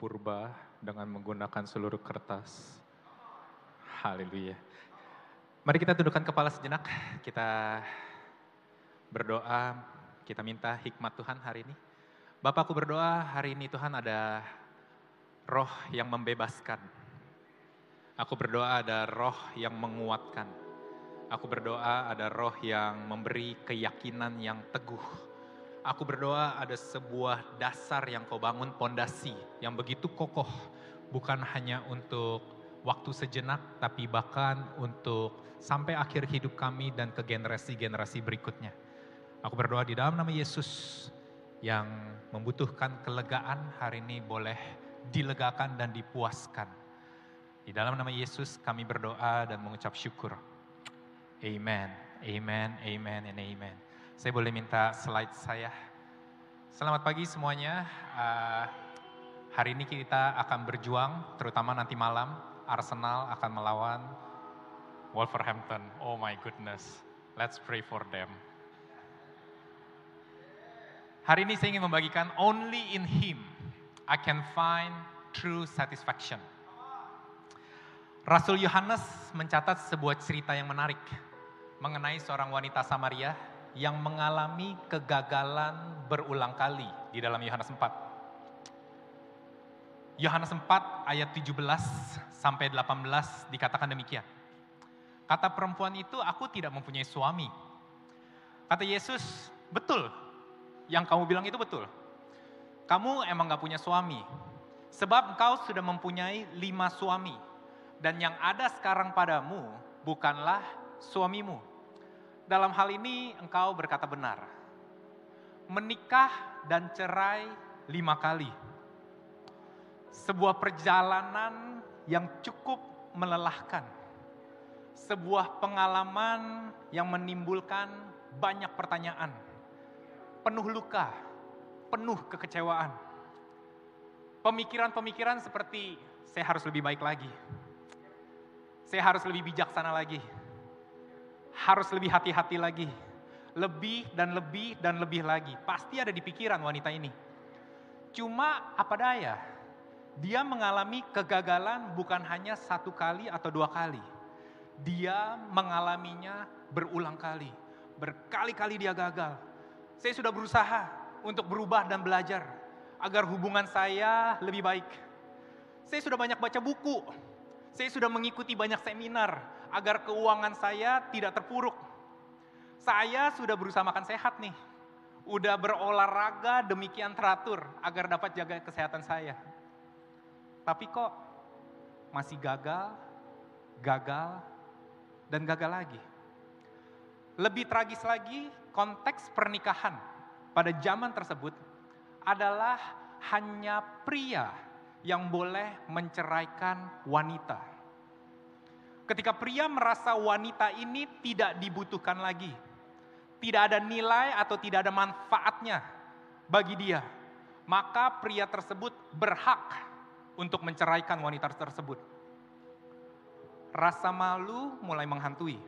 Purba dengan menggunakan seluruh kertas. Haleluya. Mari kita tundukkan kepala sejenak. Kita berdoa, kita minta hikmat Tuhan hari ini. Bapakku berdoa hari ini Tuhan ada roh yang membebaskan. Aku berdoa ada roh yang menguatkan. Aku berdoa ada roh yang memberi keyakinan yang teguh. Aku berdoa ada sebuah dasar yang kau bangun pondasi yang begitu kokoh. Bukan hanya untuk waktu sejenak tapi bahkan untuk sampai akhir hidup kami dan ke generasi-generasi berikutnya. Aku berdoa di dalam nama Yesus yang membutuhkan kelegaan hari ini boleh dilegakan dan dipuaskan. Di dalam nama Yesus kami berdoa dan mengucap syukur. Amen, amen, amen, and amen. Saya boleh minta slide saya. Selamat pagi semuanya. Uh, hari ini kita akan berjuang, terutama nanti malam Arsenal akan melawan Wolverhampton. Oh my goodness, let's pray for them. Hari ini saya ingin membagikan only in Him I can find true satisfaction. Rasul Yohanes mencatat sebuah cerita yang menarik mengenai seorang wanita Samaria yang mengalami kegagalan berulang kali di dalam Yohanes 4. Yohanes 4 ayat 17 sampai 18 dikatakan demikian. Kata perempuan itu, aku tidak mempunyai suami. Kata Yesus, betul, yang kamu bilang itu betul. Kamu emang gak punya suami, sebab engkau sudah mempunyai lima suami dan yang ada sekarang padamu bukanlah suamimu. Dalam hal ini engkau berkata benar. Menikah dan cerai lima kali. Sebuah perjalanan yang cukup melelahkan. Sebuah pengalaman yang menimbulkan banyak pertanyaan. Penuh luka, penuh kekecewaan. Pemikiran-pemikiran seperti saya harus lebih baik lagi saya harus lebih bijaksana lagi. Harus lebih hati-hati lagi. Lebih dan lebih dan lebih lagi. Pasti ada di pikiran wanita ini. Cuma apa daya, dia mengalami kegagalan bukan hanya satu kali atau dua kali. Dia mengalaminya berulang kali. Berkali-kali dia gagal. Saya sudah berusaha untuk berubah dan belajar agar hubungan saya lebih baik. Saya sudah banyak baca buku, saya sudah mengikuti banyak seminar agar keuangan saya tidak terpuruk. Saya sudah berusaha makan sehat nih. Udah berolahraga demikian teratur agar dapat jaga kesehatan saya. Tapi kok masih gagal, gagal, dan gagal lagi. Lebih tragis lagi, konteks pernikahan pada zaman tersebut adalah hanya pria yang boleh menceraikan wanita. Ketika pria merasa wanita ini tidak dibutuhkan lagi, tidak ada nilai atau tidak ada manfaatnya bagi dia, maka pria tersebut berhak untuk menceraikan wanita tersebut. Rasa malu mulai menghantui,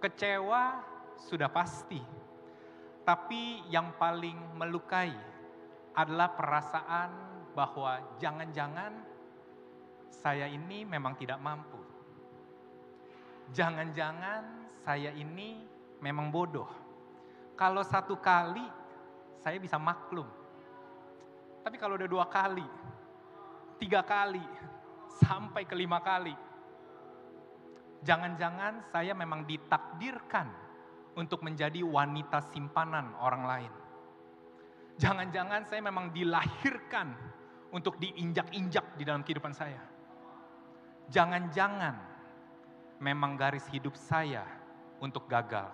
kecewa sudah pasti, tapi yang paling melukai adalah perasaan bahwa jangan-jangan saya ini memang tidak mampu. Jangan-jangan saya ini memang bodoh. Kalau satu kali saya bisa maklum. Tapi kalau udah dua kali, tiga kali, sampai kelima kali. Jangan-jangan saya memang ditakdirkan untuk menjadi wanita simpanan orang lain. Jangan-jangan saya memang dilahirkan untuk diinjak-injak di dalam kehidupan saya. Jangan-jangan memang garis hidup saya untuk gagal.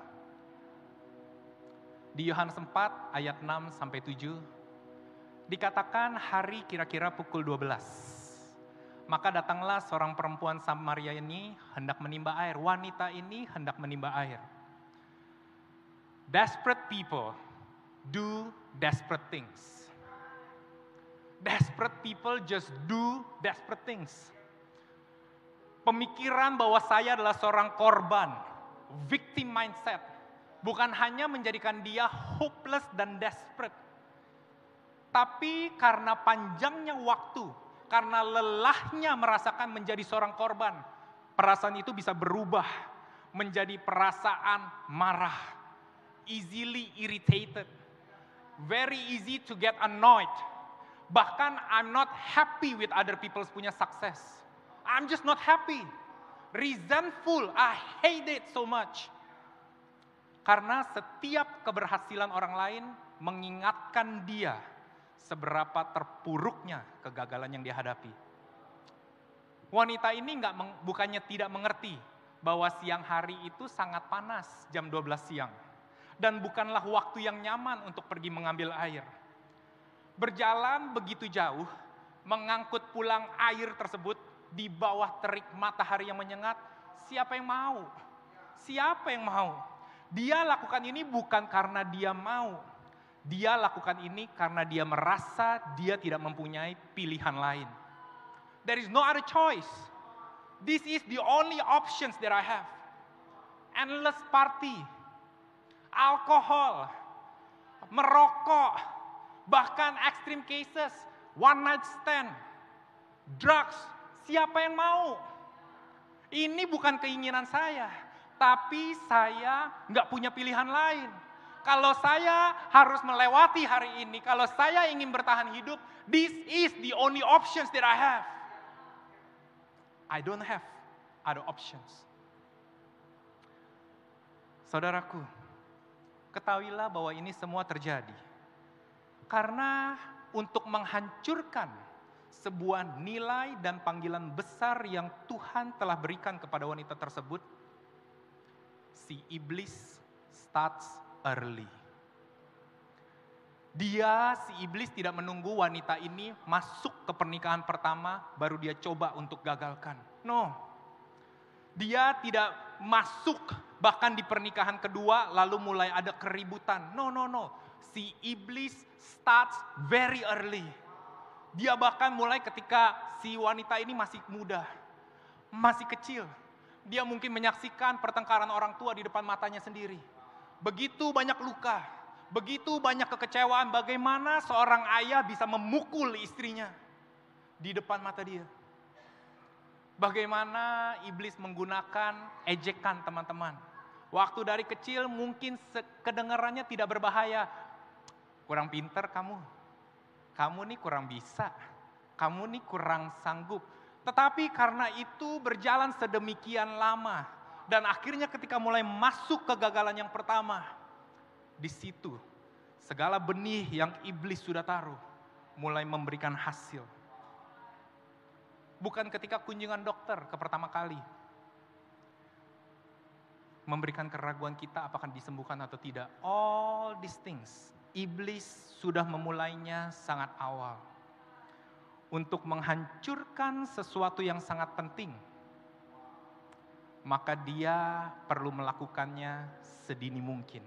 Di Yohanes 4 ayat 6 sampai 7 dikatakan hari kira-kira pukul 12. Maka datanglah seorang perempuan Samaria ini hendak menimba air. Wanita ini hendak menimba air. Desperate people do desperate things. Desperate people just do desperate things. Pemikiran bahwa saya adalah seorang korban, victim mindset, bukan hanya menjadikan dia hopeless dan desperate, tapi karena panjangnya waktu, karena lelahnya merasakan menjadi seorang korban, perasaan itu bisa berubah menjadi perasaan marah, easily irritated, very easy to get annoyed. Bahkan I'm not happy with other people's punya sukses. I'm just not happy. Resentful, I hate it so much. Karena setiap keberhasilan orang lain mengingatkan dia seberapa terpuruknya kegagalan yang dihadapi. Wanita ini nggak bukannya tidak mengerti bahwa siang hari itu sangat panas jam 12 siang dan bukanlah waktu yang nyaman untuk pergi mengambil air. Berjalan begitu jauh, mengangkut pulang air tersebut di bawah terik matahari yang menyengat, siapa yang mau? Siapa yang mau? Dia lakukan ini bukan karena dia mau. Dia lakukan ini karena dia merasa dia tidak mempunyai pilihan lain. There is no other choice. This is the only options that I have. Endless party, alkohol, merokok, bahkan extreme cases, one night stand, drugs. Siapa yang mau? Ini bukan keinginan saya tapi saya nggak punya pilihan lain. Kalau saya harus melewati hari ini, kalau saya ingin bertahan hidup, this is the only options that I have. I don't have other options. Saudaraku, ketahuilah bahwa ini semua terjadi. Karena untuk menghancurkan sebuah nilai dan panggilan besar yang Tuhan telah berikan kepada wanita tersebut, si iblis starts early. Dia, si iblis tidak menunggu wanita ini masuk ke pernikahan pertama, baru dia coba untuk gagalkan. No, dia tidak masuk bahkan di pernikahan kedua, lalu mulai ada keributan. No, no, no. Si iblis starts very early. Dia bahkan mulai ketika si wanita ini masih muda, masih kecil dia mungkin menyaksikan pertengkaran orang tua di depan matanya sendiri. Begitu banyak luka, begitu banyak kekecewaan bagaimana seorang ayah bisa memukul istrinya di depan mata dia. Bagaimana iblis menggunakan ejekan teman-teman. Waktu dari kecil mungkin kedengarannya tidak berbahaya. Kurang pinter kamu. Kamu nih kurang bisa. Kamu nih kurang sanggup tetapi karena itu berjalan sedemikian lama dan akhirnya ketika mulai masuk kegagalan yang pertama, di situ segala benih yang iblis sudah taruh mulai memberikan hasil. Bukan ketika kunjungan dokter ke pertama kali, memberikan keraguan kita apakah disembuhkan atau tidak. All these things, iblis sudah memulainya sangat awal untuk menghancurkan sesuatu yang sangat penting, maka dia perlu melakukannya sedini mungkin.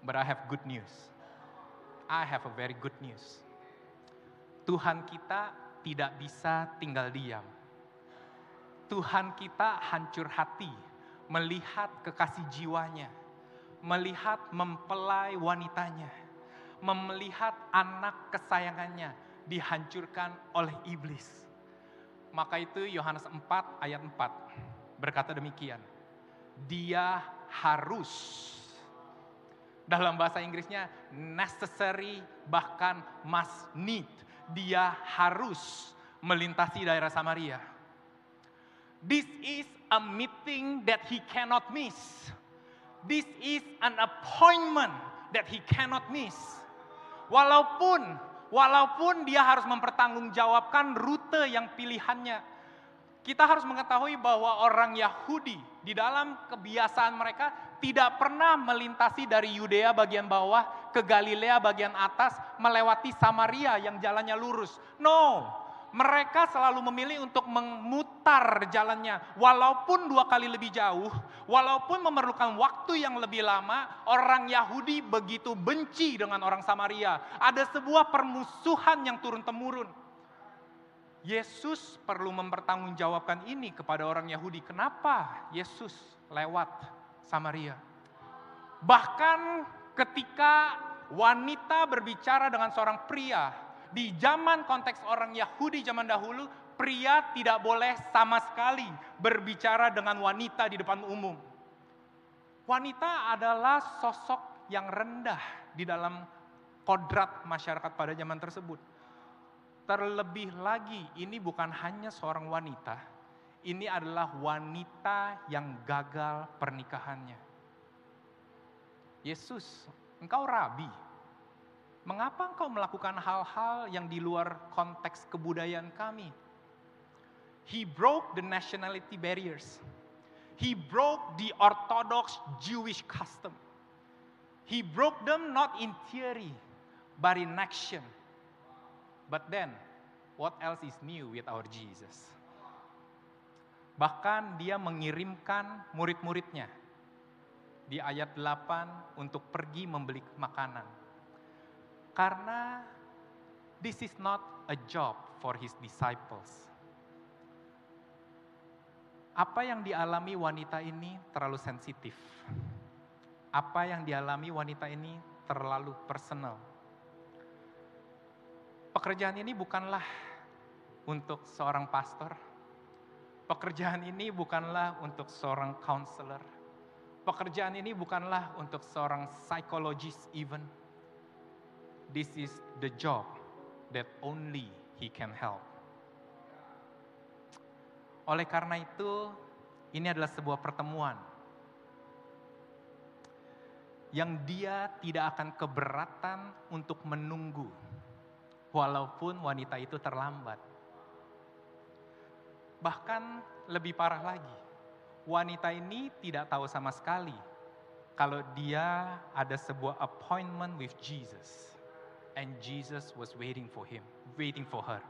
But I have good news. I have a very good news. Tuhan kita tidak bisa tinggal diam. Tuhan kita hancur hati melihat kekasih jiwanya, melihat mempelai wanitanya melihat anak kesayangannya dihancurkan oleh iblis. Maka itu Yohanes 4 ayat 4 berkata demikian. Dia harus dalam bahasa Inggrisnya necessary bahkan must need. Dia harus melintasi daerah Samaria. This is a meeting that he cannot miss. This is an appointment that he cannot miss. Walaupun walaupun dia harus mempertanggungjawabkan rute yang pilihannya. Kita harus mengetahui bahwa orang Yahudi di dalam kebiasaan mereka tidak pernah melintasi dari Yudea bagian bawah ke Galilea bagian atas melewati Samaria yang jalannya lurus. No, mereka selalu memilih untuk memutar jalannya. Walaupun dua kali lebih jauh, walaupun memerlukan waktu yang lebih lama, orang Yahudi begitu benci dengan orang Samaria. Ada sebuah permusuhan yang turun-temurun. Yesus perlu mempertanggungjawabkan ini kepada orang Yahudi. Kenapa Yesus lewat Samaria? Bahkan ketika wanita berbicara dengan seorang pria, di zaman konteks orang Yahudi zaman dahulu, pria tidak boleh sama sekali berbicara dengan wanita di depan umum. Wanita adalah sosok yang rendah di dalam kodrat masyarakat pada zaman tersebut Terlebih lagi, ini bukan hanya seorang wanita, ini adalah wanita yang gagal pernikahannya. Yesus, engkau rabi. Mengapa engkau melakukan hal-hal yang di luar konteks kebudayaan kami? He broke the nationality barriers. He broke the orthodox Jewish custom. He broke them not in theory, but in action. But then, what else is new with our Jesus? Bahkan dia mengirimkan murid-muridnya di ayat 8 untuk pergi membeli makanan. Karena this is not a job for his disciples. Apa yang dialami wanita ini terlalu sensitif. Apa yang dialami wanita ini terlalu personal Pekerjaan ini bukanlah untuk seorang pastor. Pekerjaan ini bukanlah untuk seorang counselor. Pekerjaan ini bukanlah untuk seorang psikologis even. This is the job that only he can help. Oleh karena itu, ini adalah sebuah pertemuan yang dia tidak akan keberatan untuk menunggu walaupun wanita itu terlambat. Bahkan lebih parah lagi, wanita ini tidak tahu sama sekali kalau dia ada sebuah appointment with Jesus. And Jesus was waiting for him, waiting for her.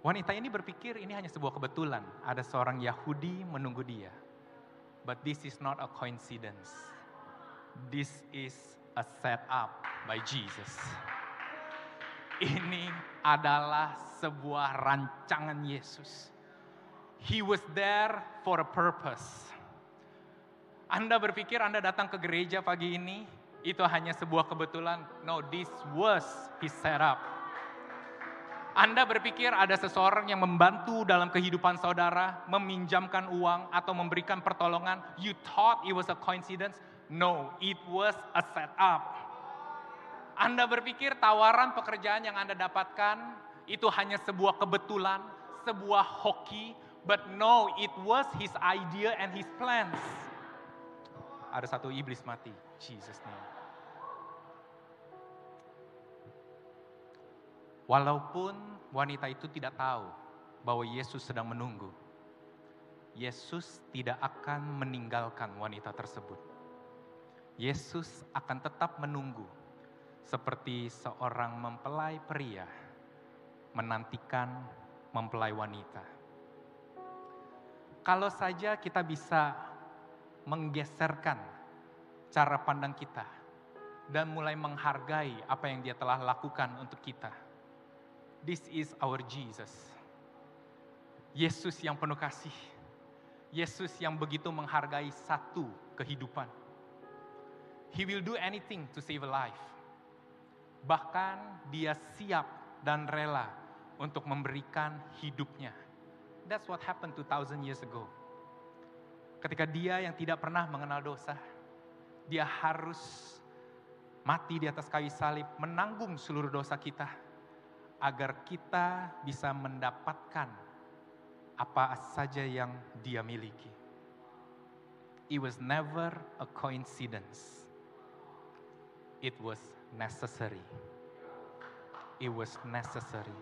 Wanita ini berpikir ini hanya sebuah kebetulan, ada seorang Yahudi menunggu dia. But this is not a coincidence. This is a set up by Jesus. Ini adalah sebuah rancangan Yesus. He was there for a purpose. Anda berpikir Anda datang ke gereja pagi ini, itu hanya sebuah kebetulan. No, this was his setup. Anda berpikir ada seseorang yang membantu dalam kehidupan saudara, meminjamkan uang atau memberikan pertolongan. You thought it was a coincidence. No, it was a setup. Anda berpikir tawaran pekerjaan yang Anda dapatkan itu hanya sebuah kebetulan, sebuah hoki, but no, it was his idea and his plans. Ada satu iblis mati, Jesus name. Walaupun wanita itu tidak tahu bahwa Yesus sedang menunggu, Yesus tidak akan meninggalkan wanita tersebut. Yesus akan tetap menunggu seperti seorang mempelai pria menantikan mempelai wanita. Kalau saja kita bisa menggeserkan cara pandang kita dan mulai menghargai apa yang dia telah lakukan untuk kita. This is our Jesus. Yesus yang penuh kasih. Yesus yang begitu menghargai satu kehidupan He will do anything to save a life. Bahkan dia siap dan rela untuk memberikan hidupnya. That's what happened 2000 years ago. Ketika dia yang tidak pernah mengenal dosa, dia harus mati di atas kayu salib, menanggung seluruh dosa kita, agar kita bisa mendapatkan apa saja yang dia miliki. It was never a coincidence it was necessary. It was necessary.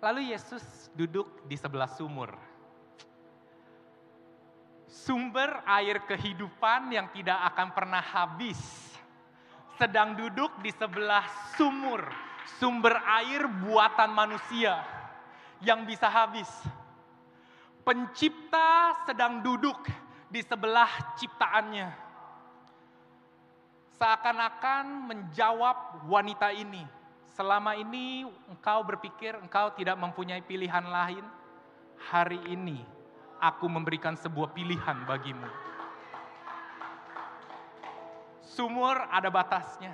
Lalu Yesus duduk di sebelah sumur. Sumber air kehidupan yang tidak akan pernah habis. Sedang duduk di sebelah sumur. Sumber air buatan manusia yang bisa habis. Pencipta sedang duduk di sebelah ciptaannya. Seakan-akan menjawab wanita ini, selama ini engkau berpikir engkau tidak mempunyai pilihan lain, hari ini aku memberikan sebuah pilihan bagimu. Sumur ada batasnya,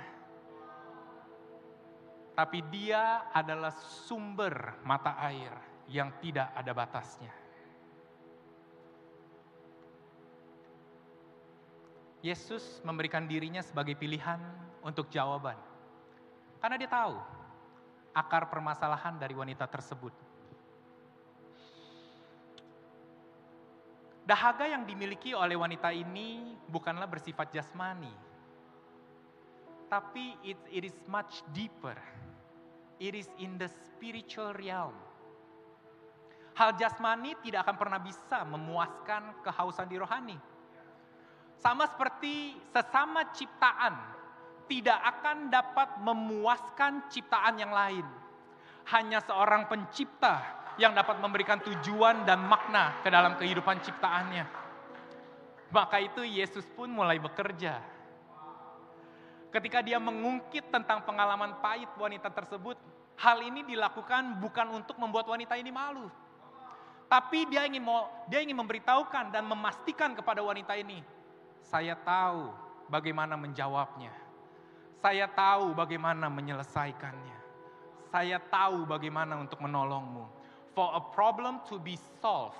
tapi dia adalah sumber mata air yang tidak ada batasnya. Yesus memberikan dirinya sebagai pilihan untuk jawaban. Karena dia tahu akar permasalahan dari wanita tersebut. Dahaga yang dimiliki oleh wanita ini bukanlah bersifat jasmani. Tapi it, it is much deeper. It is in the spiritual realm. Hal jasmani tidak akan pernah bisa memuaskan kehausan di rohani sama seperti sesama ciptaan, tidak akan dapat memuaskan ciptaan yang lain. Hanya seorang pencipta yang dapat memberikan tujuan dan makna ke dalam kehidupan ciptaannya. Maka itu Yesus pun mulai bekerja. Ketika dia mengungkit tentang pengalaman pahit wanita tersebut, hal ini dilakukan bukan untuk membuat wanita ini malu. Tapi dia ingin mau dia ingin memberitahukan dan memastikan kepada wanita ini, saya tahu bagaimana menjawabnya. Saya tahu bagaimana menyelesaikannya. Saya tahu bagaimana untuk menolongmu. For a problem to be solved,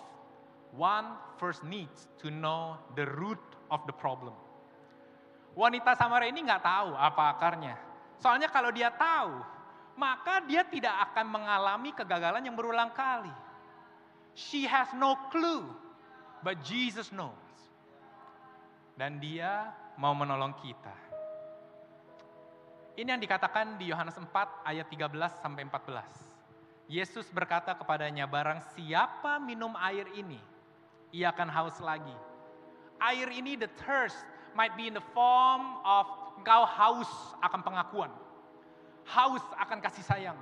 one first needs to know the root of the problem. Wanita Samaria ini nggak tahu apa akarnya. Soalnya kalau dia tahu, maka dia tidak akan mengalami kegagalan yang berulang kali. She has no clue, but Jesus knows dan dia mau menolong kita. Ini yang dikatakan di Yohanes 4 ayat 13 sampai 14. Yesus berkata kepadanya, barang siapa minum air ini, ia akan haus lagi. Air ini the thirst might be in the form of engkau haus akan pengakuan. Haus akan kasih sayang.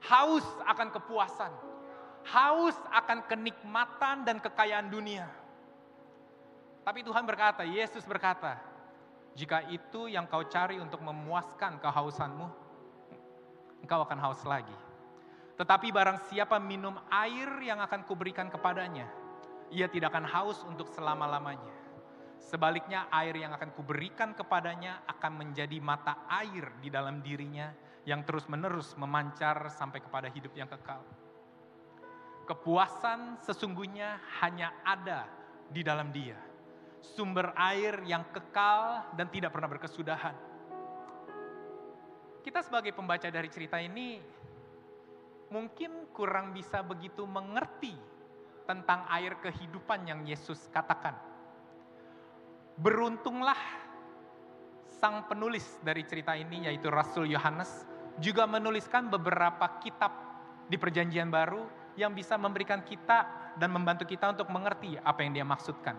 Haus akan kepuasan. Haus akan kenikmatan dan kekayaan dunia tapi Tuhan berkata, Yesus berkata, jika itu yang kau cari untuk memuaskan kehausanmu, engkau akan haus lagi. Tetapi barang siapa minum air yang akan kuberikan kepadanya, ia tidak akan haus untuk selama-lamanya. Sebaliknya air yang akan kuberikan kepadanya akan menjadi mata air di dalam dirinya yang terus-menerus memancar sampai kepada hidup yang kekal. Kepuasan sesungguhnya hanya ada di dalam dia sumber air yang kekal dan tidak pernah berkesudahan. Kita sebagai pembaca dari cerita ini mungkin kurang bisa begitu mengerti tentang air kehidupan yang Yesus katakan. Beruntunglah sang penulis dari cerita ini yaitu Rasul Yohanes juga menuliskan beberapa kitab di perjanjian baru yang bisa memberikan kita dan membantu kita untuk mengerti apa yang dia maksudkan.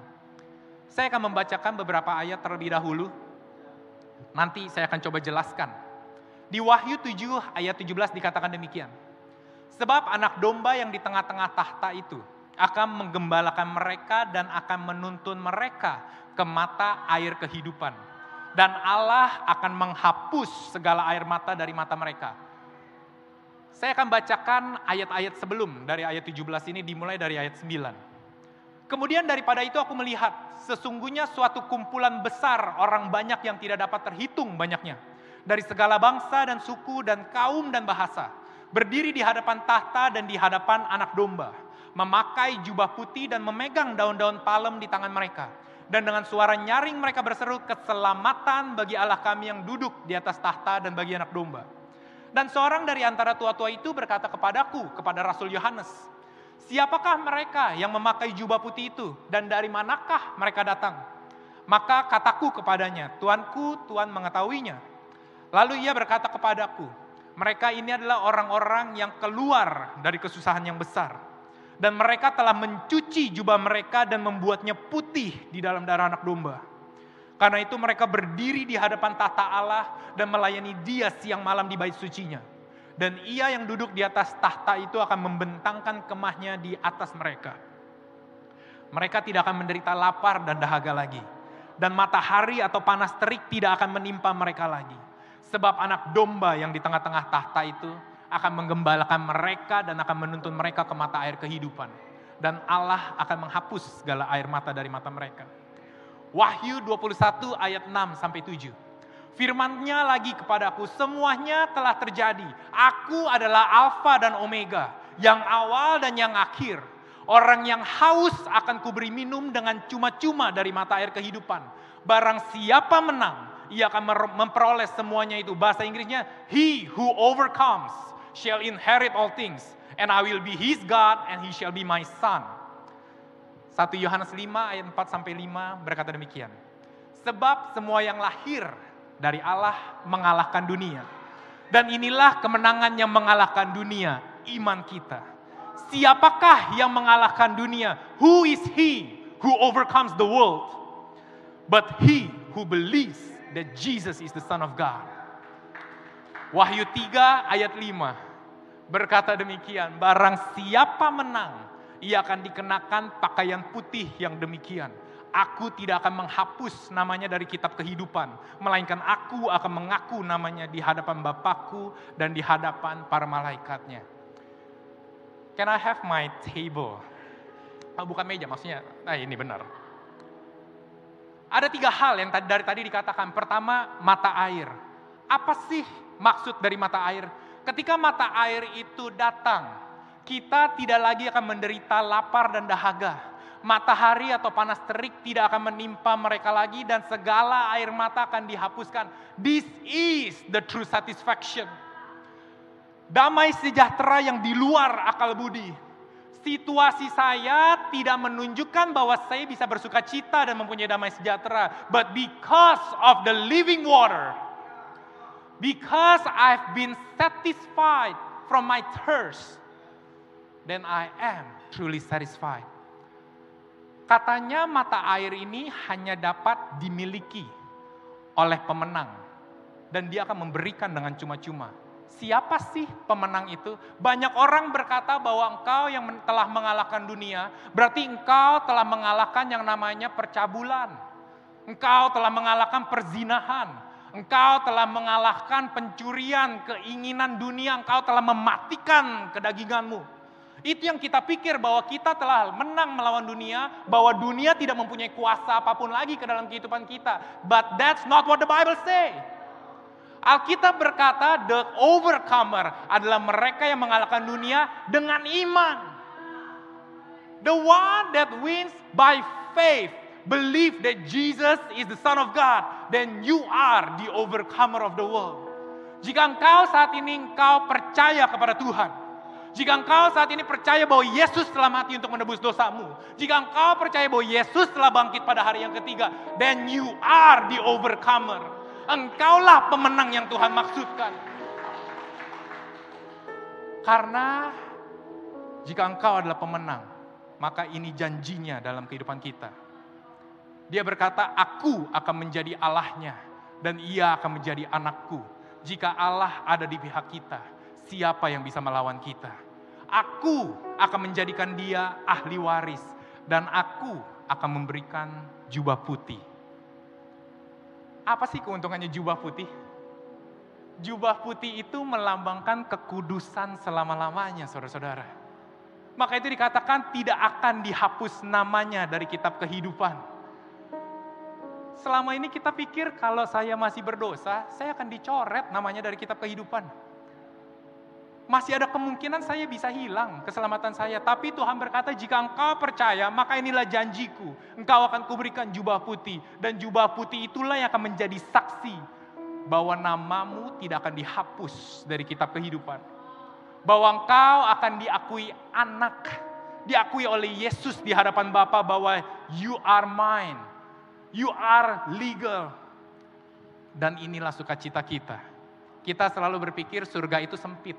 Saya akan membacakan beberapa ayat terlebih dahulu. Nanti saya akan coba jelaskan. Di Wahyu 7 ayat 17 dikatakan demikian. Sebab anak domba yang di tengah-tengah tahta itu akan menggembalakan mereka dan akan menuntun mereka ke mata air kehidupan. Dan Allah akan menghapus segala air mata dari mata mereka. Saya akan bacakan ayat-ayat sebelum dari ayat 17 ini dimulai dari ayat 9. Kemudian daripada itu aku melihat sesungguhnya suatu kumpulan besar orang banyak yang tidak dapat terhitung banyaknya. Dari segala bangsa dan suku dan kaum dan bahasa. Berdiri di hadapan tahta dan di hadapan anak domba. Memakai jubah putih dan memegang daun-daun palem di tangan mereka. Dan dengan suara nyaring mereka berseru keselamatan bagi Allah kami yang duduk di atas tahta dan bagi anak domba. Dan seorang dari antara tua-tua itu berkata kepadaku, kepada Rasul Yohanes, Siapakah mereka yang memakai jubah putih itu dan dari manakah mereka datang? Maka kataku kepadanya, Tuanku, Tuhan mengetahuinya. Lalu ia berkata kepadaku, Mereka ini adalah orang-orang yang keluar dari kesusahan yang besar. Dan mereka telah mencuci jubah mereka dan membuatnya putih di dalam darah anak domba. Karena itu mereka berdiri di hadapan tahta Allah dan melayani dia siang malam di bait sucinya. Dan ia yang duduk di atas tahta itu akan membentangkan kemahnya di atas mereka. Mereka tidak akan menderita lapar dan dahaga lagi. Dan matahari atau panas terik tidak akan menimpa mereka lagi Sebab anak domba yang di tengah-tengah tahta itu akan menggembalakan mereka dan akan menuntun mereka ke mata air kehidupan. Dan Allah akan menghapus segala air mata dari mata mereka. Wahyu 21 ayat 6 sampai 7. Firmannya lagi kepadaku, semuanya telah terjadi. Aku adalah Alfa dan Omega, yang awal dan yang akhir. Orang yang haus akan kuberi minum dengan cuma-cuma dari mata air kehidupan. Barang siapa menang, ia akan memperoleh semuanya itu. Bahasa Inggrisnya, He who overcomes shall inherit all things. And I will be his God and he shall be my son. 1 Yohanes 5 ayat 4 sampai 5 berkata demikian. Sebab semua yang lahir dari Allah mengalahkan dunia. Dan inilah kemenangan yang mengalahkan dunia, iman kita. Siapakah yang mengalahkan dunia? Who is he who overcomes the world? But he who believes that Jesus is the Son of God. Wahyu 3 ayat 5 berkata demikian, barang siapa menang, ia akan dikenakan pakaian putih yang demikian. Aku tidak akan menghapus namanya dari kitab kehidupan, melainkan aku akan mengaku namanya di hadapan Bapakku dan di hadapan para malaikatnya. Can I have my table? Oh, bukan meja maksudnya, nah ini benar. Ada tiga hal yang dari tadi dikatakan. Pertama, mata air. Apa sih maksud dari mata air? Ketika mata air itu datang, kita tidak lagi akan menderita lapar dan dahaga. Matahari atau panas terik tidak akan menimpa mereka lagi dan segala air mata akan dihapuskan. This is the true satisfaction. Damai sejahtera yang di luar akal budi situasi saya tidak menunjukkan bahwa saya bisa bersuka cita dan mempunyai damai sejahtera. But because of the living water, because I've been satisfied from my thirst, then I am truly satisfied. Katanya mata air ini hanya dapat dimiliki oleh pemenang dan dia akan memberikan dengan cuma-cuma. Siapa sih pemenang itu? Banyak orang berkata bahwa engkau yang telah mengalahkan dunia, berarti engkau telah mengalahkan yang namanya percabulan. Engkau telah mengalahkan perzinahan. Engkau telah mengalahkan pencurian, keinginan dunia, engkau telah mematikan kedaginganmu. Itu yang kita pikir bahwa kita telah menang melawan dunia, bahwa dunia tidak mempunyai kuasa apa pun lagi ke dalam kehidupan kita. But that's not what the Bible say. Alkitab berkata the overcomer adalah mereka yang mengalahkan dunia dengan iman. The one that wins by faith, believe that Jesus is the Son of God, then you are the overcomer of the world. Jika engkau saat ini engkau percaya kepada Tuhan, jika engkau saat ini percaya bahwa Yesus telah mati untuk menebus dosamu, jika engkau percaya bahwa Yesus telah bangkit pada hari yang ketiga, then you are the overcomer. Engkaulah pemenang yang Tuhan maksudkan. Karena jika engkau adalah pemenang, maka ini janjinya dalam kehidupan kita. Dia berkata, aku akan menjadi Allahnya dan ia akan menjadi anakku. Jika Allah ada di pihak kita, siapa yang bisa melawan kita? Aku akan menjadikan dia ahli waris dan aku akan memberikan jubah putih apa sih keuntungannya jubah putih? Jubah putih itu melambangkan kekudusan selama-lamanya, saudara-saudara. Maka itu dikatakan tidak akan dihapus namanya dari kitab kehidupan. Selama ini kita pikir kalau saya masih berdosa, saya akan dicoret namanya dari kitab kehidupan masih ada kemungkinan saya bisa hilang keselamatan saya. Tapi Tuhan berkata, jika engkau percaya, maka inilah janjiku. Engkau akan kuberikan jubah putih. Dan jubah putih itulah yang akan menjadi saksi bahwa namamu tidak akan dihapus dari kitab kehidupan. Bahwa engkau akan diakui anak. Diakui oleh Yesus di hadapan Bapa bahwa you are mine. You are legal. Dan inilah sukacita kita Kita selalu berpikir surga itu sempit,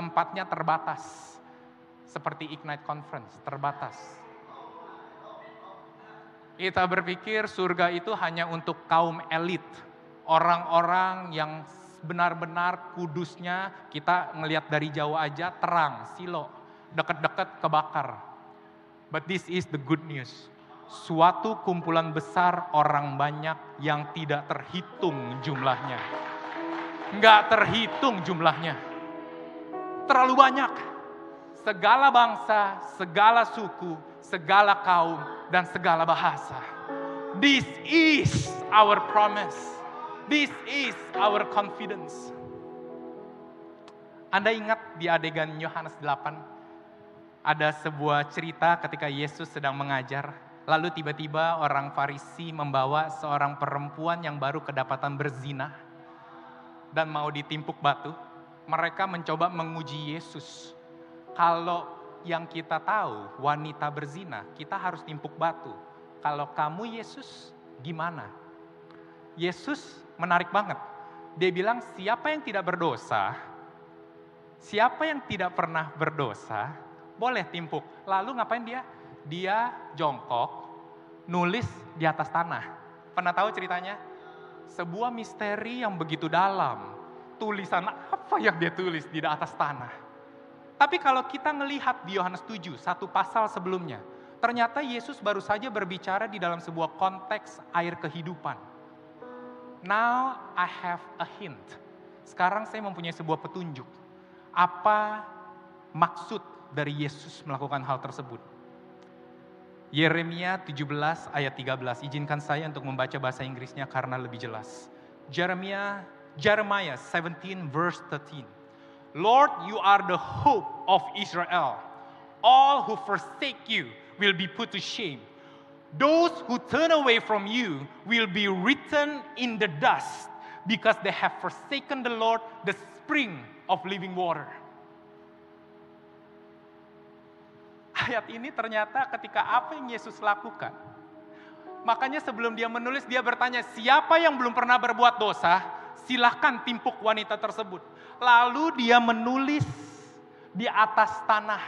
tempatnya terbatas. Seperti Ignite Conference, terbatas. Kita berpikir surga itu hanya untuk kaum elit, orang-orang yang benar-benar kudusnya kita ngelihat dari jauh aja terang, silo, deket-deket kebakar. But this is the good news. Suatu kumpulan besar orang banyak yang tidak terhitung jumlahnya. Nggak terhitung jumlahnya. Terlalu banyak. Segala bangsa, segala suku, segala kaum, dan segala bahasa. This is our promise. This is our confidence. Anda ingat di adegan Yohanes 8, ada sebuah cerita ketika Yesus sedang mengajar, lalu tiba-tiba orang Farisi membawa seorang perempuan yang baru kedapatan berzina dan mau ditimpuk batu. Mereka mencoba menguji Yesus. Kalau yang kita tahu wanita berzina, kita harus timpuk batu. Kalau kamu Yesus, gimana? Yesus menarik banget. Dia bilang, siapa yang tidak berdosa, siapa yang tidak pernah berdosa, boleh timpuk. Lalu ngapain dia? Dia jongkok, nulis di atas tanah. Pernah tahu ceritanya? Sebuah misteri yang begitu dalam. Tulisan apa yang dia tulis di atas tanah? Tapi kalau kita melihat di Yohanes 7, satu pasal sebelumnya, ternyata Yesus baru saja berbicara di dalam sebuah konteks air kehidupan Now I have a hint. Sekarang saya mempunyai sebuah petunjuk. Apa maksud dari Yesus melakukan hal tersebut? Yeremia 17 ayat 13. Izinkan saya untuk membaca bahasa Inggrisnya karena lebih jelas. Jeremia Jeremiah 17 verse 13. Lord, you are the hope of Israel. All who forsake you will be put to shame. Those who turn away from you will be written in the dust because they have forsaken the Lord, the spring of living water. Ayat ini ternyata ketika apa yang Yesus lakukan. Makanya sebelum dia menulis dia bertanya, siapa yang belum pernah berbuat dosa, silahkan timpuk wanita tersebut. Lalu dia menulis di atas tanah,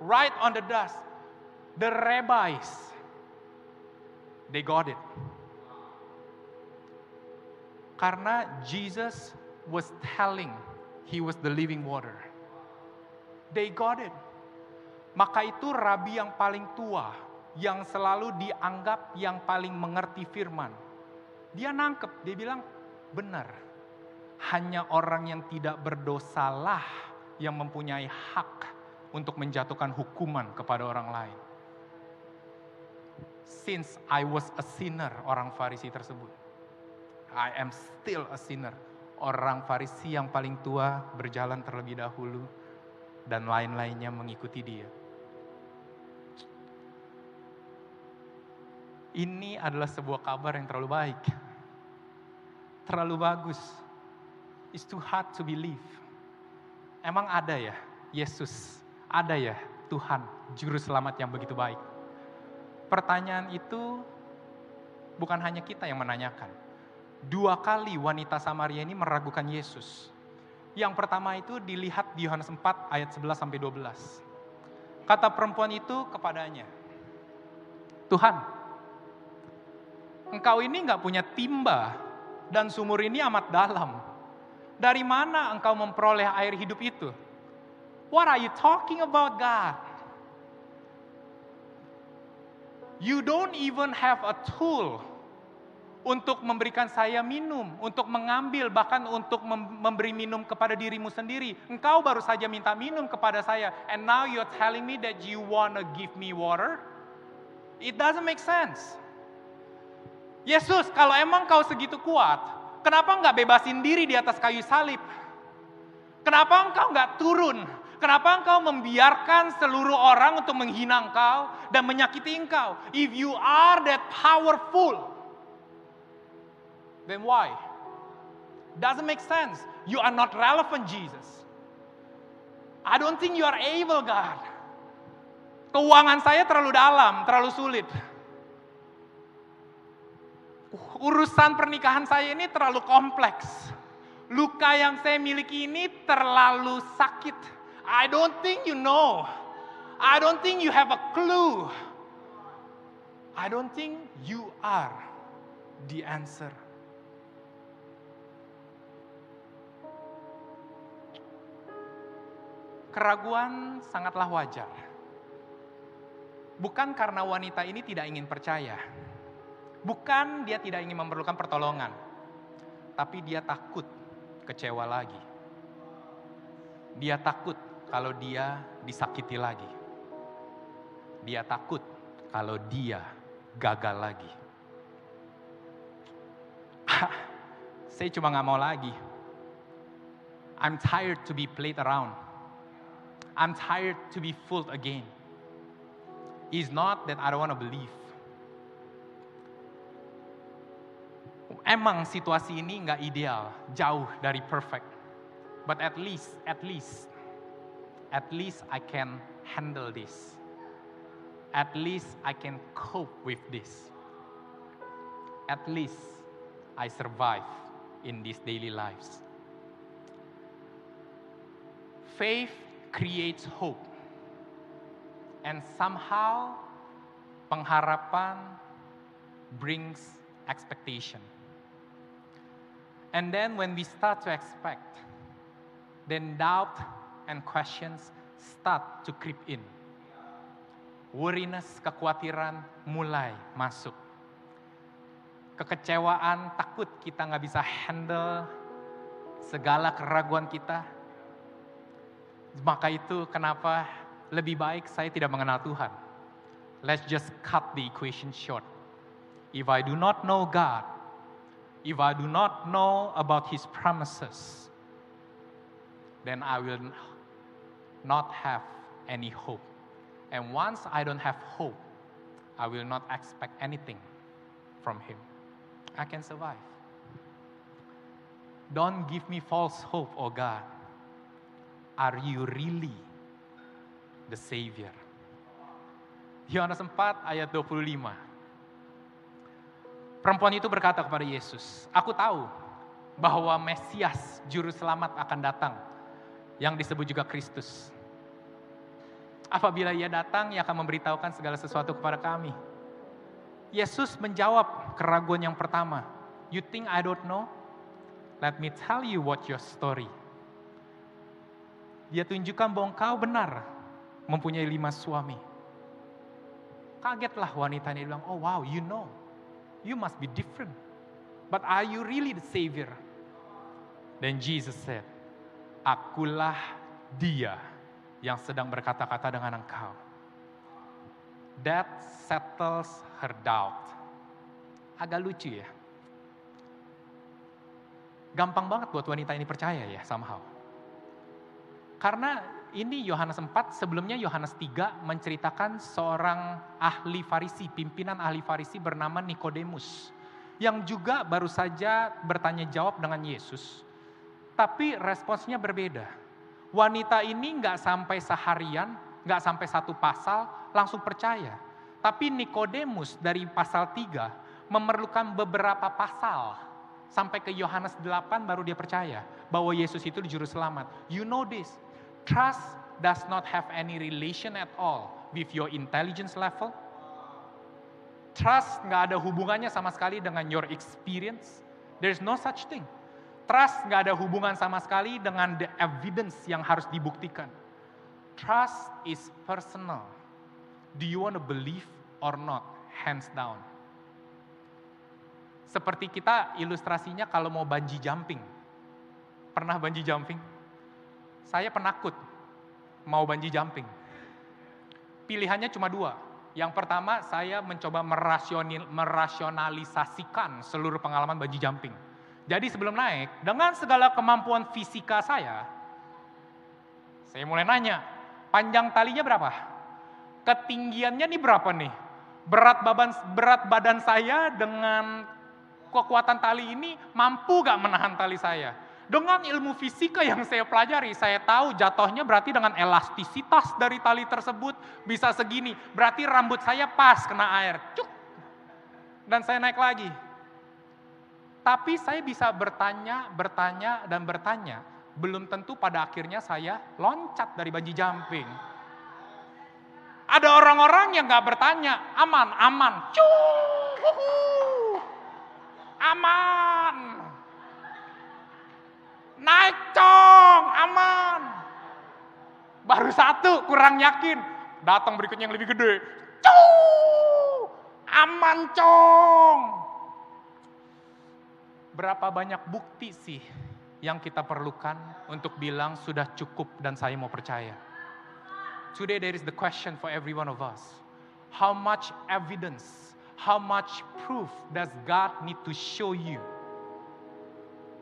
right on the dust. The rabbis, They got it. Karena Jesus was telling he was the living water. They got it. Maka itu rabi yang paling tua, yang selalu dianggap yang paling mengerti firman. Dia nangkep, dia bilang benar. Hanya orang yang tidak berdosalah yang mempunyai hak untuk menjatuhkan hukuman kepada orang lain since I was a sinner, orang Farisi tersebut. I am still a sinner. Orang Farisi yang paling tua berjalan terlebih dahulu dan lain-lainnya mengikuti dia. Ini adalah sebuah kabar yang terlalu baik. Terlalu bagus. It's too hard to believe. Emang ada ya Yesus, ada ya Tuhan, juru selamat yang begitu baik pertanyaan itu bukan hanya kita yang menanyakan. Dua kali wanita Samaria ini meragukan Yesus. Yang pertama itu dilihat di Yohanes 4 ayat 11 sampai 12. Kata perempuan itu kepadanya, Tuhan, engkau ini nggak punya timba dan sumur ini amat dalam. Dari mana engkau memperoleh air hidup itu? What are you talking about God? You don't even have a tool untuk memberikan saya minum, untuk mengambil, bahkan untuk memberi minum kepada dirimu sendiri. Engkau baru saja minta minum kepada saya, and now you're telling me that you wanna give me water? It doesn't make sense. Yesus, kalau emang kau segitu kuat, kenapa nggak bebasin diri di atas kayu salib? Kenapa engkau nggak turun Kenapa engkau membiarkan seluruh orang untuk menghina engkau dan menyakiti engkau? If you are that powerful, then why? Doesn't make sense. You are not relevant, Jesus. I don't think you are able, God. Keuangan saya terlalu dalam, terlalu sulit. Urusan pernikahan saya ini terlalu kompleks. Luka yang saya miliki ini terlalu sakit. I don't think you know. I don't think you have a clue. I don't think you are the answer. Keraguan sangatlah wajar. Bukan karena wanita ini tidak ingin percaya. Bukan dia tidak ingin memerlukan pertolongan. Tapi dia takut kecewa lagi. Dia takut kalau dia disakiti lagi. Dia takut kalau dia gagal lagi. Saya cuma nggak mau lagi. I'm tired to be played around. I'm tired to be fooled again. It's not that I don't want to believe. Emang situasi ini nggak ideal, jauh dari perfect. But at least, at least, at least I can handle this. At least I can cope with this. At least I survive in these daily lives. Faith creates hope. And somehow pengharapan brings expectation. And then when we start to expect, then doubt and questions start to creep in. Worriness, kekhawatiran mulai masuk. Kekecewaan, takut kita nggak bisa handle segala keraguan kita. Maka itu kenapa lebih baik saya tidak mengenal Tuhan. Let's just cut the equation short. If I do not know God, if I do not know about His promises, then I will not have any hope. And once I don't have hope, I will not expect anything from Him. I can survive. Don't give me false hope, oh God. Are you really the Savior? Yohanes 4 ayat 25. Perempuan itu berkata kepada Yesus, Aku tahu bahwa Mesias, Juru Selamat akan datang, yang disebut juga Kristus. Apabila ia datang, ia akan memberitahukan segala sesuatu kepada kami. Yesus menjawab keraguan yang pertama. You think I don't know? Let me tell you what your story. Dia tunjukkan bahwa engkau benar mempunyai lima suami. Kagetlah wanita ini bilang, oh wow, you know. You must be different. But are you really the Savior? Then Jesus said, Akulah dia yang sedang berkata-kata dengan engkau. That settles her doubt. Agak lucu ya. Gampang banget buat wanita ini percaya ya somehow. Karena ini Yohanes 4, sebelumnya Yohanes 3 menceritakan seorang ahli Farisi, pimpinan ahli Farisi bernama Nikodemus yang juga baru saja bertanya jawab dengan Yesus. Tapi responsnya berbeda. Wanita ini nggak sampai seharian, nggak sampai satu pasal, langsung percaya. Tapi Nikodemus dari pasal 3 memerlukan beberapa pasal sampai ke Yohanes 8 baru dia percaya bahwa Yesus itu juru selamat. You know this. Trust does not have any relation at all with your intelligence level. Trust nggak ada hubungannya sama sekali dengan your experience. There's no such thing. Trust nggak ada hubungan sama sekali dengan the evidence yang harus dibuktikan. Trust is personal. Do you want to believe or not? Hands down. Seperti kita ilustrasinya kalau mau banji jumping. Pernah banji jumping? Saya penakut mau banji jumping. Pilihannya cuma dua. Yang pertama saya mencoba merasionalisasikan seluruh pengalaman banji jumping. Jadi sebelum naik, dengan segala kemampuan fisika saya, saya mulai nanya, panjang talinya berapa? Ketinggiannya nih berapa nih? Berat badan, berat badan saya dengan kekuatan tali ini mampu gak menahan tali saya? Dengan ilmu fisika yang saya pelajari, saya tahu jatuhnya berarti dengan elastisitas dari tali tersebut bisa segini. Berarti rambut saya pas kena air. Cuk. Dan saya naik lagi. Tapi saya bisa bertanya, bertanya, dan bertanya. Belum tentu pada akhirnya saya loncat dari banji jumping. Ada orang-orang yang gak bertanya, aman, aman, Cuh, aman. Naik cong, aman. Baru satu, kurang yakin. Datang berikutnya yang lebih gede. Cuh, aman cong. Berapa banyak bukti sih yang kita perlukan untuk bilang sudah cukup dan saya mau percaya. Today there is the question for every one of us. How much evidence, how much proof does God need to show you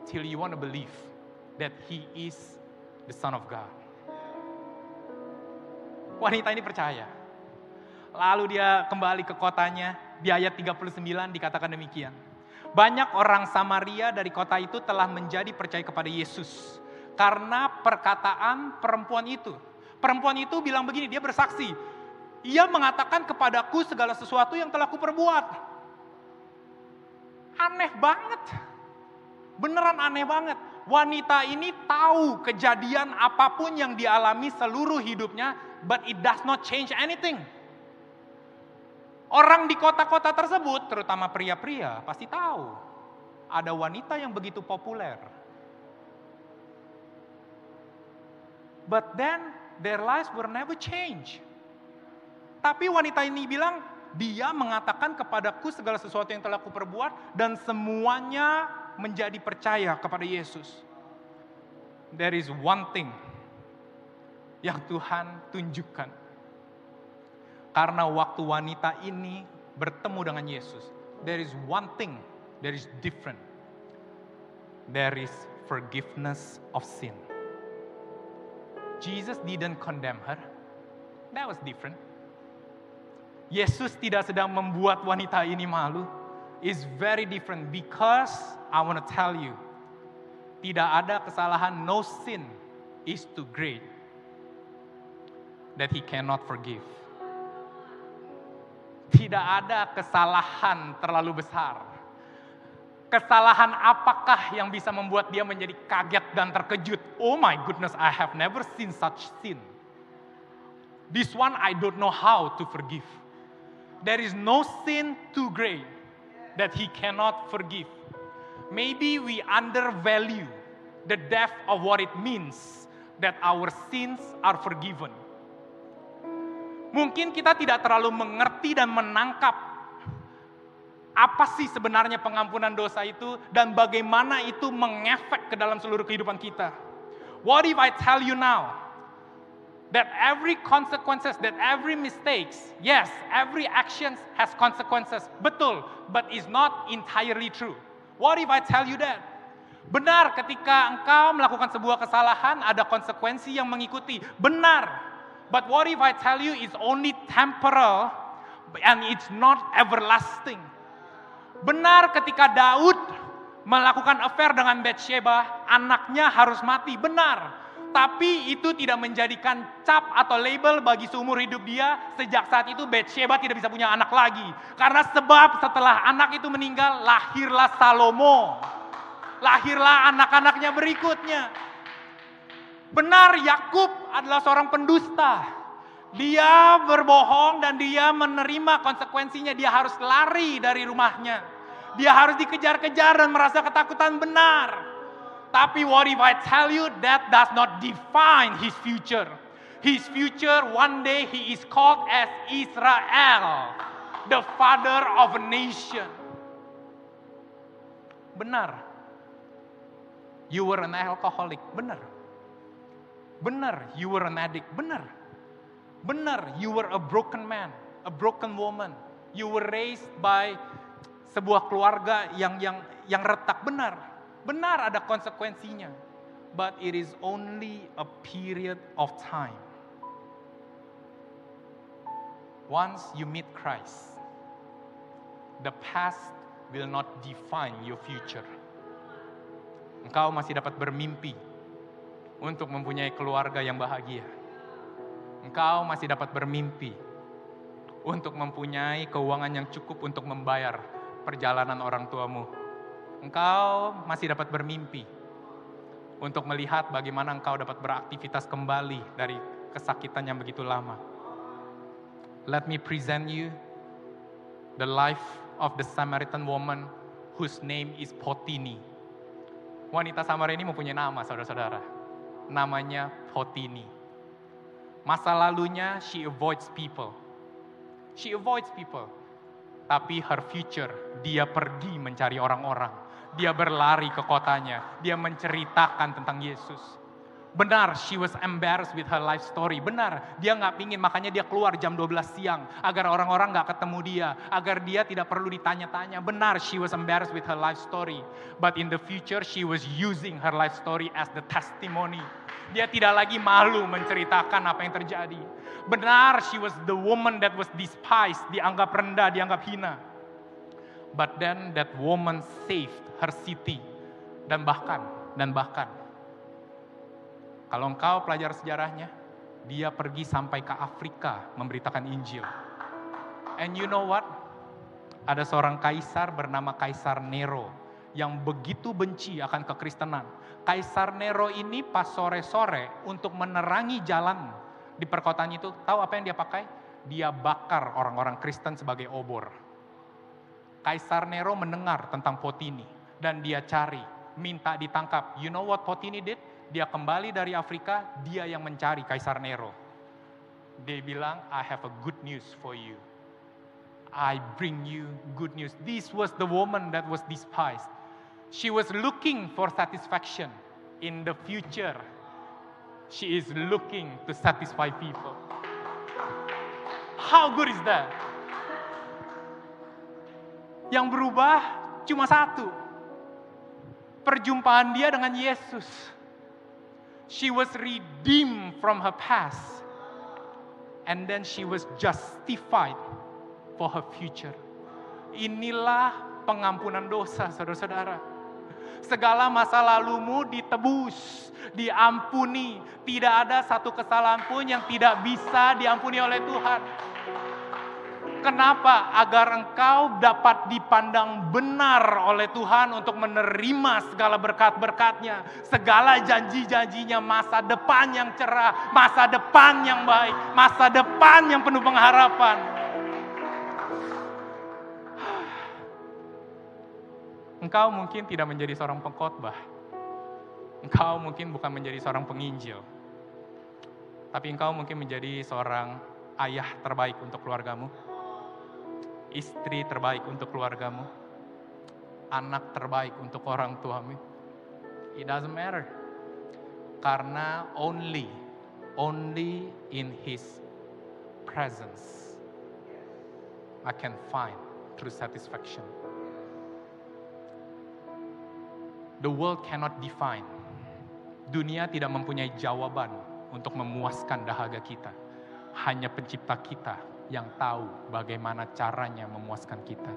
till you want to believe that he is the son of God? Wanita ini percaya. Lalu dia kembali ke kotanya, di ayat 39 dikatakan demikian. Banyak orang Samaria dari kota itu telah menjadi percaya kepada Yesus. Karena perkataan perempuan itu. Perempuan itu bilang begini, dia bersaksi. Ia mengatakan kepadaku segala sesuatu yang telah kuperbuat. Aneh banget. Beneran aneh banget. Wanita ini tahu kejadian apa pun yang dialami seluruh hidupnya, but it does not change anything. Orang di kota-kota tersebut, terutama pria-pria, pasti tahu ada wanita yang begitu populer. But then their lives were never change. Tapi wanita ini bilang, dia mengatakan kepadaku segala sesuatu yang telah kuperbuat dan semuanya menjadi percaya kepada Yesus. There is one thing yang Tuhan tunjukkan. Karena waktu wanita ini bertemu dengan Yesus, there is one thing that is different. There is forgiveness of sin. Jesus didn't condemn her. That was different. Yesus tidak sedang membuat wanita ini malu. Is very different because I want to tell you, tidak ada kesalahan, no sin is too great that he cannot forgive. Tidak ada kesalahan terlalu besar. Kesalahan apakah yang bisa membuat dia menjadi kaget dan terkejut? Oh my goodness, I have never seen such sin. This one I don't know how to forgive. There is no sin too great that he cannot forgive. Maybe we undervalue the depth of what it means that our sins are forgiven. Mungkin kita tidak terlalu mengerti dan menangkap apa sih sebenarnya pengampunan dosa itu dan bagaimana itu mengefek ke dalam seluruh kehidupan kita. What if I tell you now that every consequences, that every mistakes, yes, every action has consequences, betul, but is not entirely true. What if I tell you that? Benar ketika engkau melakukan sebuah kesalahan ada konsekuensi yang mengikuti. Benar. But what if I tell you it's only temporal and it's not everlasting? Benar ketika Daud melakukan affair dengan Bathsheba, anaknya harus mati. Benar. Tapi itu tidak menjadikan cap atau label bagi seumur hidup dia. Sejak saat itu Bathsheba tidak bisa punya anak lagi. Karena sebab setelah anak itu meninggal, lahirlah Salomo. Lahirlah anak-anaknya berikutnya. Benar Yakub adalah seorang pendusta. Dia berbohong dan dia menerima konsekuensinya. Dia harus lari dari rumahnya. Dia harus dikejar-kejar dan merasa ketakutan benar. Tapi what if I tell you that does not define his future. His future one day he is called as Israel. The father of a nation. Benar. You were an alcoholic. Benar. Benar, you were an addict. Benar. Benar, you were a broken man, a broken woman. You were raised by sebuah keluarga yang yang yang retak. Benar. Benar ada konsekuensinya. But it is only a period of time. Once you meet Christ, the past will not define your future. Engkau masih dapat bermimpi untuk mempunyai keluarga yang bahagia. Engkau masih dapat bermimpi untuk mempunyai keuangan yang cukup untuk membayar perjalanan orang tuamu. Engkau masih dapat bermimpi untuk melihat bagaimana engkau dapat beraktivitas kembali dari kesakitan yang begitu lama. Let me present you the life of the Samaritan woman whose name is Potini. Wanita Samaria ini mempunyai nama, saudara-saudara. Namanya Potini. Masa lalunya, she avoids people. She avoids people. Tapi her future, dia pergi mencari orang-orang. Dia berlari ke kotanya. Dia menceritakan tentang Yesus. Benar, she was embarrassed with her life story. Benar, dia nggak pingin, makanya dia keluar jam 12 siang. Agar orang-orang nggak ketemu dia. Agar dia tidak perlu ditanya-tanya. Benar, she was embarrassed with her life story. But in the future, she was using her life story as the testimony. Dia tidak lagi malu menceritakan apa yang terjadi. Benar, she was the woman that was despised, dianggap rendah, dianggap hina. But then that woman saved her city. Dan bahkan, dan bahkan, kalau engkau pelajar sejarahnya, dia pergi sampai ke Afrika memberitakan Injil. And you know what? Ada seorang kaisar bernama Kaisar Nero yang begitu benci akan kekristenan. Kaisar Nero ini pas sore-sore untuk menerangi jalan di perkotaan itu, tahu apa yang dia pakai? Dia bakar orang-orang Kristen sebagai obor. Kaisar Nero mendengar tentang Potini dan dia cari, minta ditangkap. You know what Potini did? dia kembali dari Afrika, dia yang mencari Kaisar Nero. Dia bilang, I have a good news for you. I bring you good news. This was the woman that was despised. She was looking for satisfaction in the future. She is looking to satisfy people. How good is that? Yang berubah cuma satu. Perjumpaan dia dengan Yesus She was redeemed from her past. And then she was justified for her future. Inilah pengampunan dosa, saudara-saudara. Segala masa lalumu ditebus, diampuni. Tidak ada satu kesalahan pun yang tidak bisa diampuni oleh Tuhan. Kenapa? Agar engkau dapat dipandang benar oleh Tuhan untuk menerima segala berkat-berkatnya. Segala janji-janjinya masa depan yang cerah, masa depan yang baik, masa depan yang penuh pengharapan. Engkau mungkin tidak menjadi seorang pengkhotbah. Engkau mungkin bukan menjadi seorang penginjil. Tapi engkau mungkin menjadi seorang ayah terbaik untuk keluargamu istri terbaik untuk keluargamu, anak terbaik untuk orang tuamu. It doesn't matter. Karena only, only in His presence I can find true satisfaction. The world cannot define. Dunia tidak mempunyai jawaban untuk memuaskan dahaga kita. Hanya pencipta kita yang tahu bagaimana caranya memuaskan kita.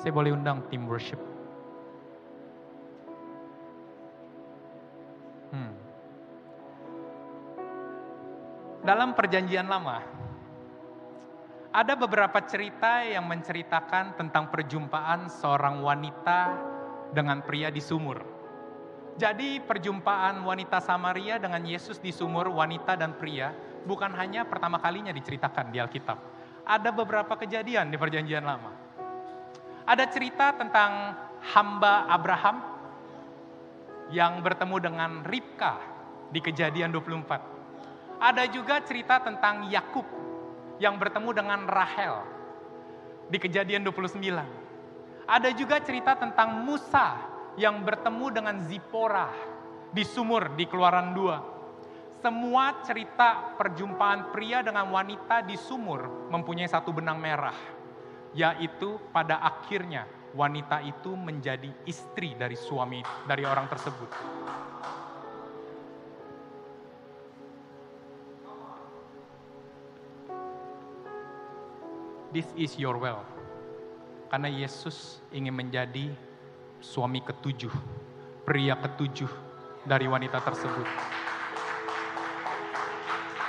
Saya boleh undang tim worship. Hmm. Dalam perjanjian lama, ada beberapa cerita yang menceritakan tentang perjumpaan seorang wanita dengan pria di sumur. Jadi perjumpaan wanita Samaria dengan Yesus di sumur, wanita dan pria, bukan hanya pertama kalinya diceritakan di Alkitab ada beberapa kejadian di perjanjian lama. Ada cerita tentang hamba Abraham yang bertemu dengan Ribka di kejadian 24. Ada juga cerita tentang Yakub yang bertemu dengan Rahel di kejadian 29. Ada juga cerita tentang Musa yang bertemu dengan Zipora di sumur di keluaran 2 semua cerita perjumpaan pria dengan wanita di sumur mempunyai satu benang merah, yaitu pada akhirnya wanita itu menjadi istri dari suami dari orang tersebut. This is your well. Karena Yesus ingin menjadi suami ketujuh, pria ketujuh dari wanita tersebut.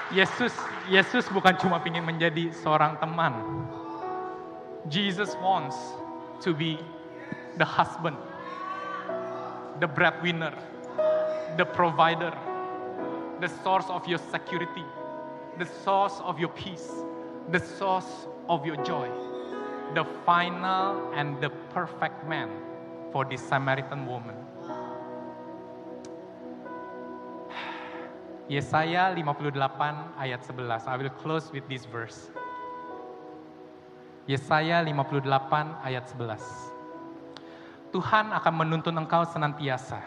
Yesus Yesus bukan cuma ingin menjadi seorang teman. Jesus wants to be the husband the breadwinner, the provider, the source of your security, the source of your peace, the source of your joy, the final and the perfect man for this Samaritan woman. Yesaya 58 ayat 11. I will close with this verse. Yesaya 58 ayat 11. Tuhan akan menuntun engkau senantiasa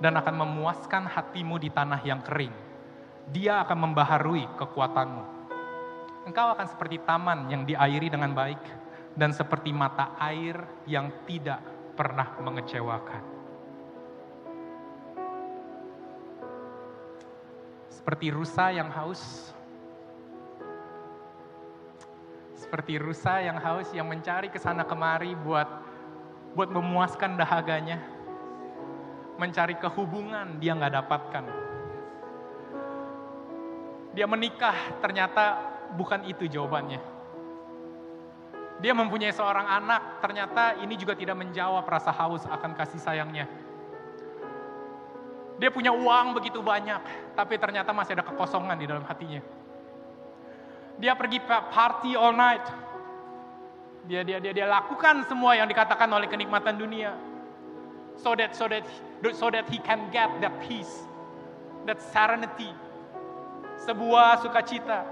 dan akan memuaskan hatimu di tanah yang kering. Dia akan membaharui kekuatanmu. Engkau akan seperti taman yang diairi dengan baik dan seperti mata air yang tidak pernah mengecewakan. Seperti rusa yang haus. Seperti rusa yang haus yang mencari ke sana kemari buat buat memuaskan dahaganya. Mencari kehubungan dia nggak dapatkan. Dia menikah ternyata bukan itu jawabannya. Dia mempunyai seorang anak, ternyata ini juga tidak menjawab rasa haus akan kasih sayangnya. Dia punya uang begitu banyak, tapi ternyata masih ada kekosongan di dalam hatinya. Dia pergi party all night. Dia dia dia dia lakukan semua yang dikatakan oleh kenikmatan dunia. So that so that so that he can get that peace, that serenity, sebuah sukacita.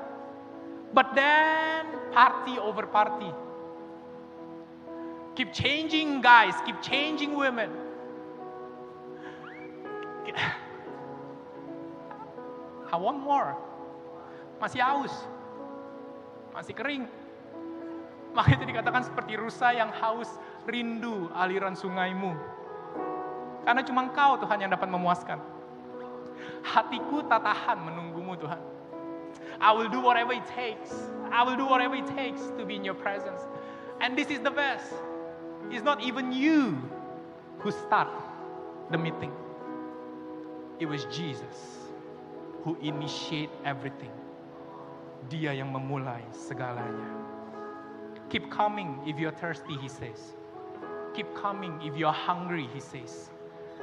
But then party over party. Keep changing guys, keep changing women I want more. Masih haus. Masih kering. Makanya itu dikatakan seperti rusa yang haus rindu aliran sungaimu. Karena cuma engkau Tuhan yang dapat memuaskan. Hatiku tak tahan menunggumu Tuhan. I will do whatever it takes. I will do whatever it takes to be in your presence. And this is the best. It's not even you who start the meeting. It was Jesus who initiate everything. Dia yang memulai segalanya. Keep coming if you're thirsty, he says. Keep coming if you're hungry, he says.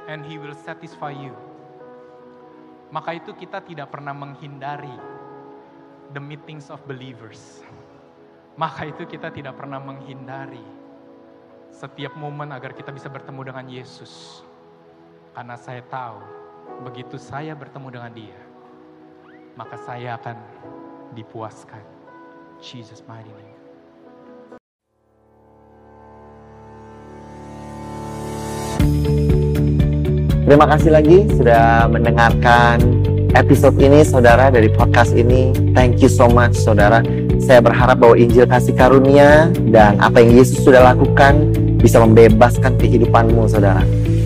And he will satisfy you. Maka itu kita tidak pernah menghindari the meetings of believers. Maka itu kita tidak pernah menghindari setiap momen agar kita bisa bertemu dengan Yesus. Karena saya tahu begitu saya bertemu dengan dia, maka saya akan dipuaskan. Jesus mighty name. Terima kasih lagi sudah mendengarkan episode ini saudara dari podcast ini. Thank you so much saudara. Saya berharap bahwa Injil kasih karunia dan apa yang Yesus sudah lakukan bisa membebaskan kehidupanmu saudara.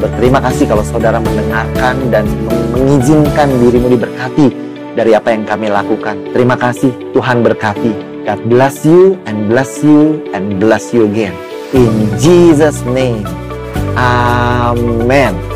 Berterima kasih kalau saudara mendengarkan dan mengizinkan dirimu diberkati dari apa yang kami lakukan. Terima kasih, Tuhan berkati. God bless you and bless you and bless you again. In Jesus' name. Amen.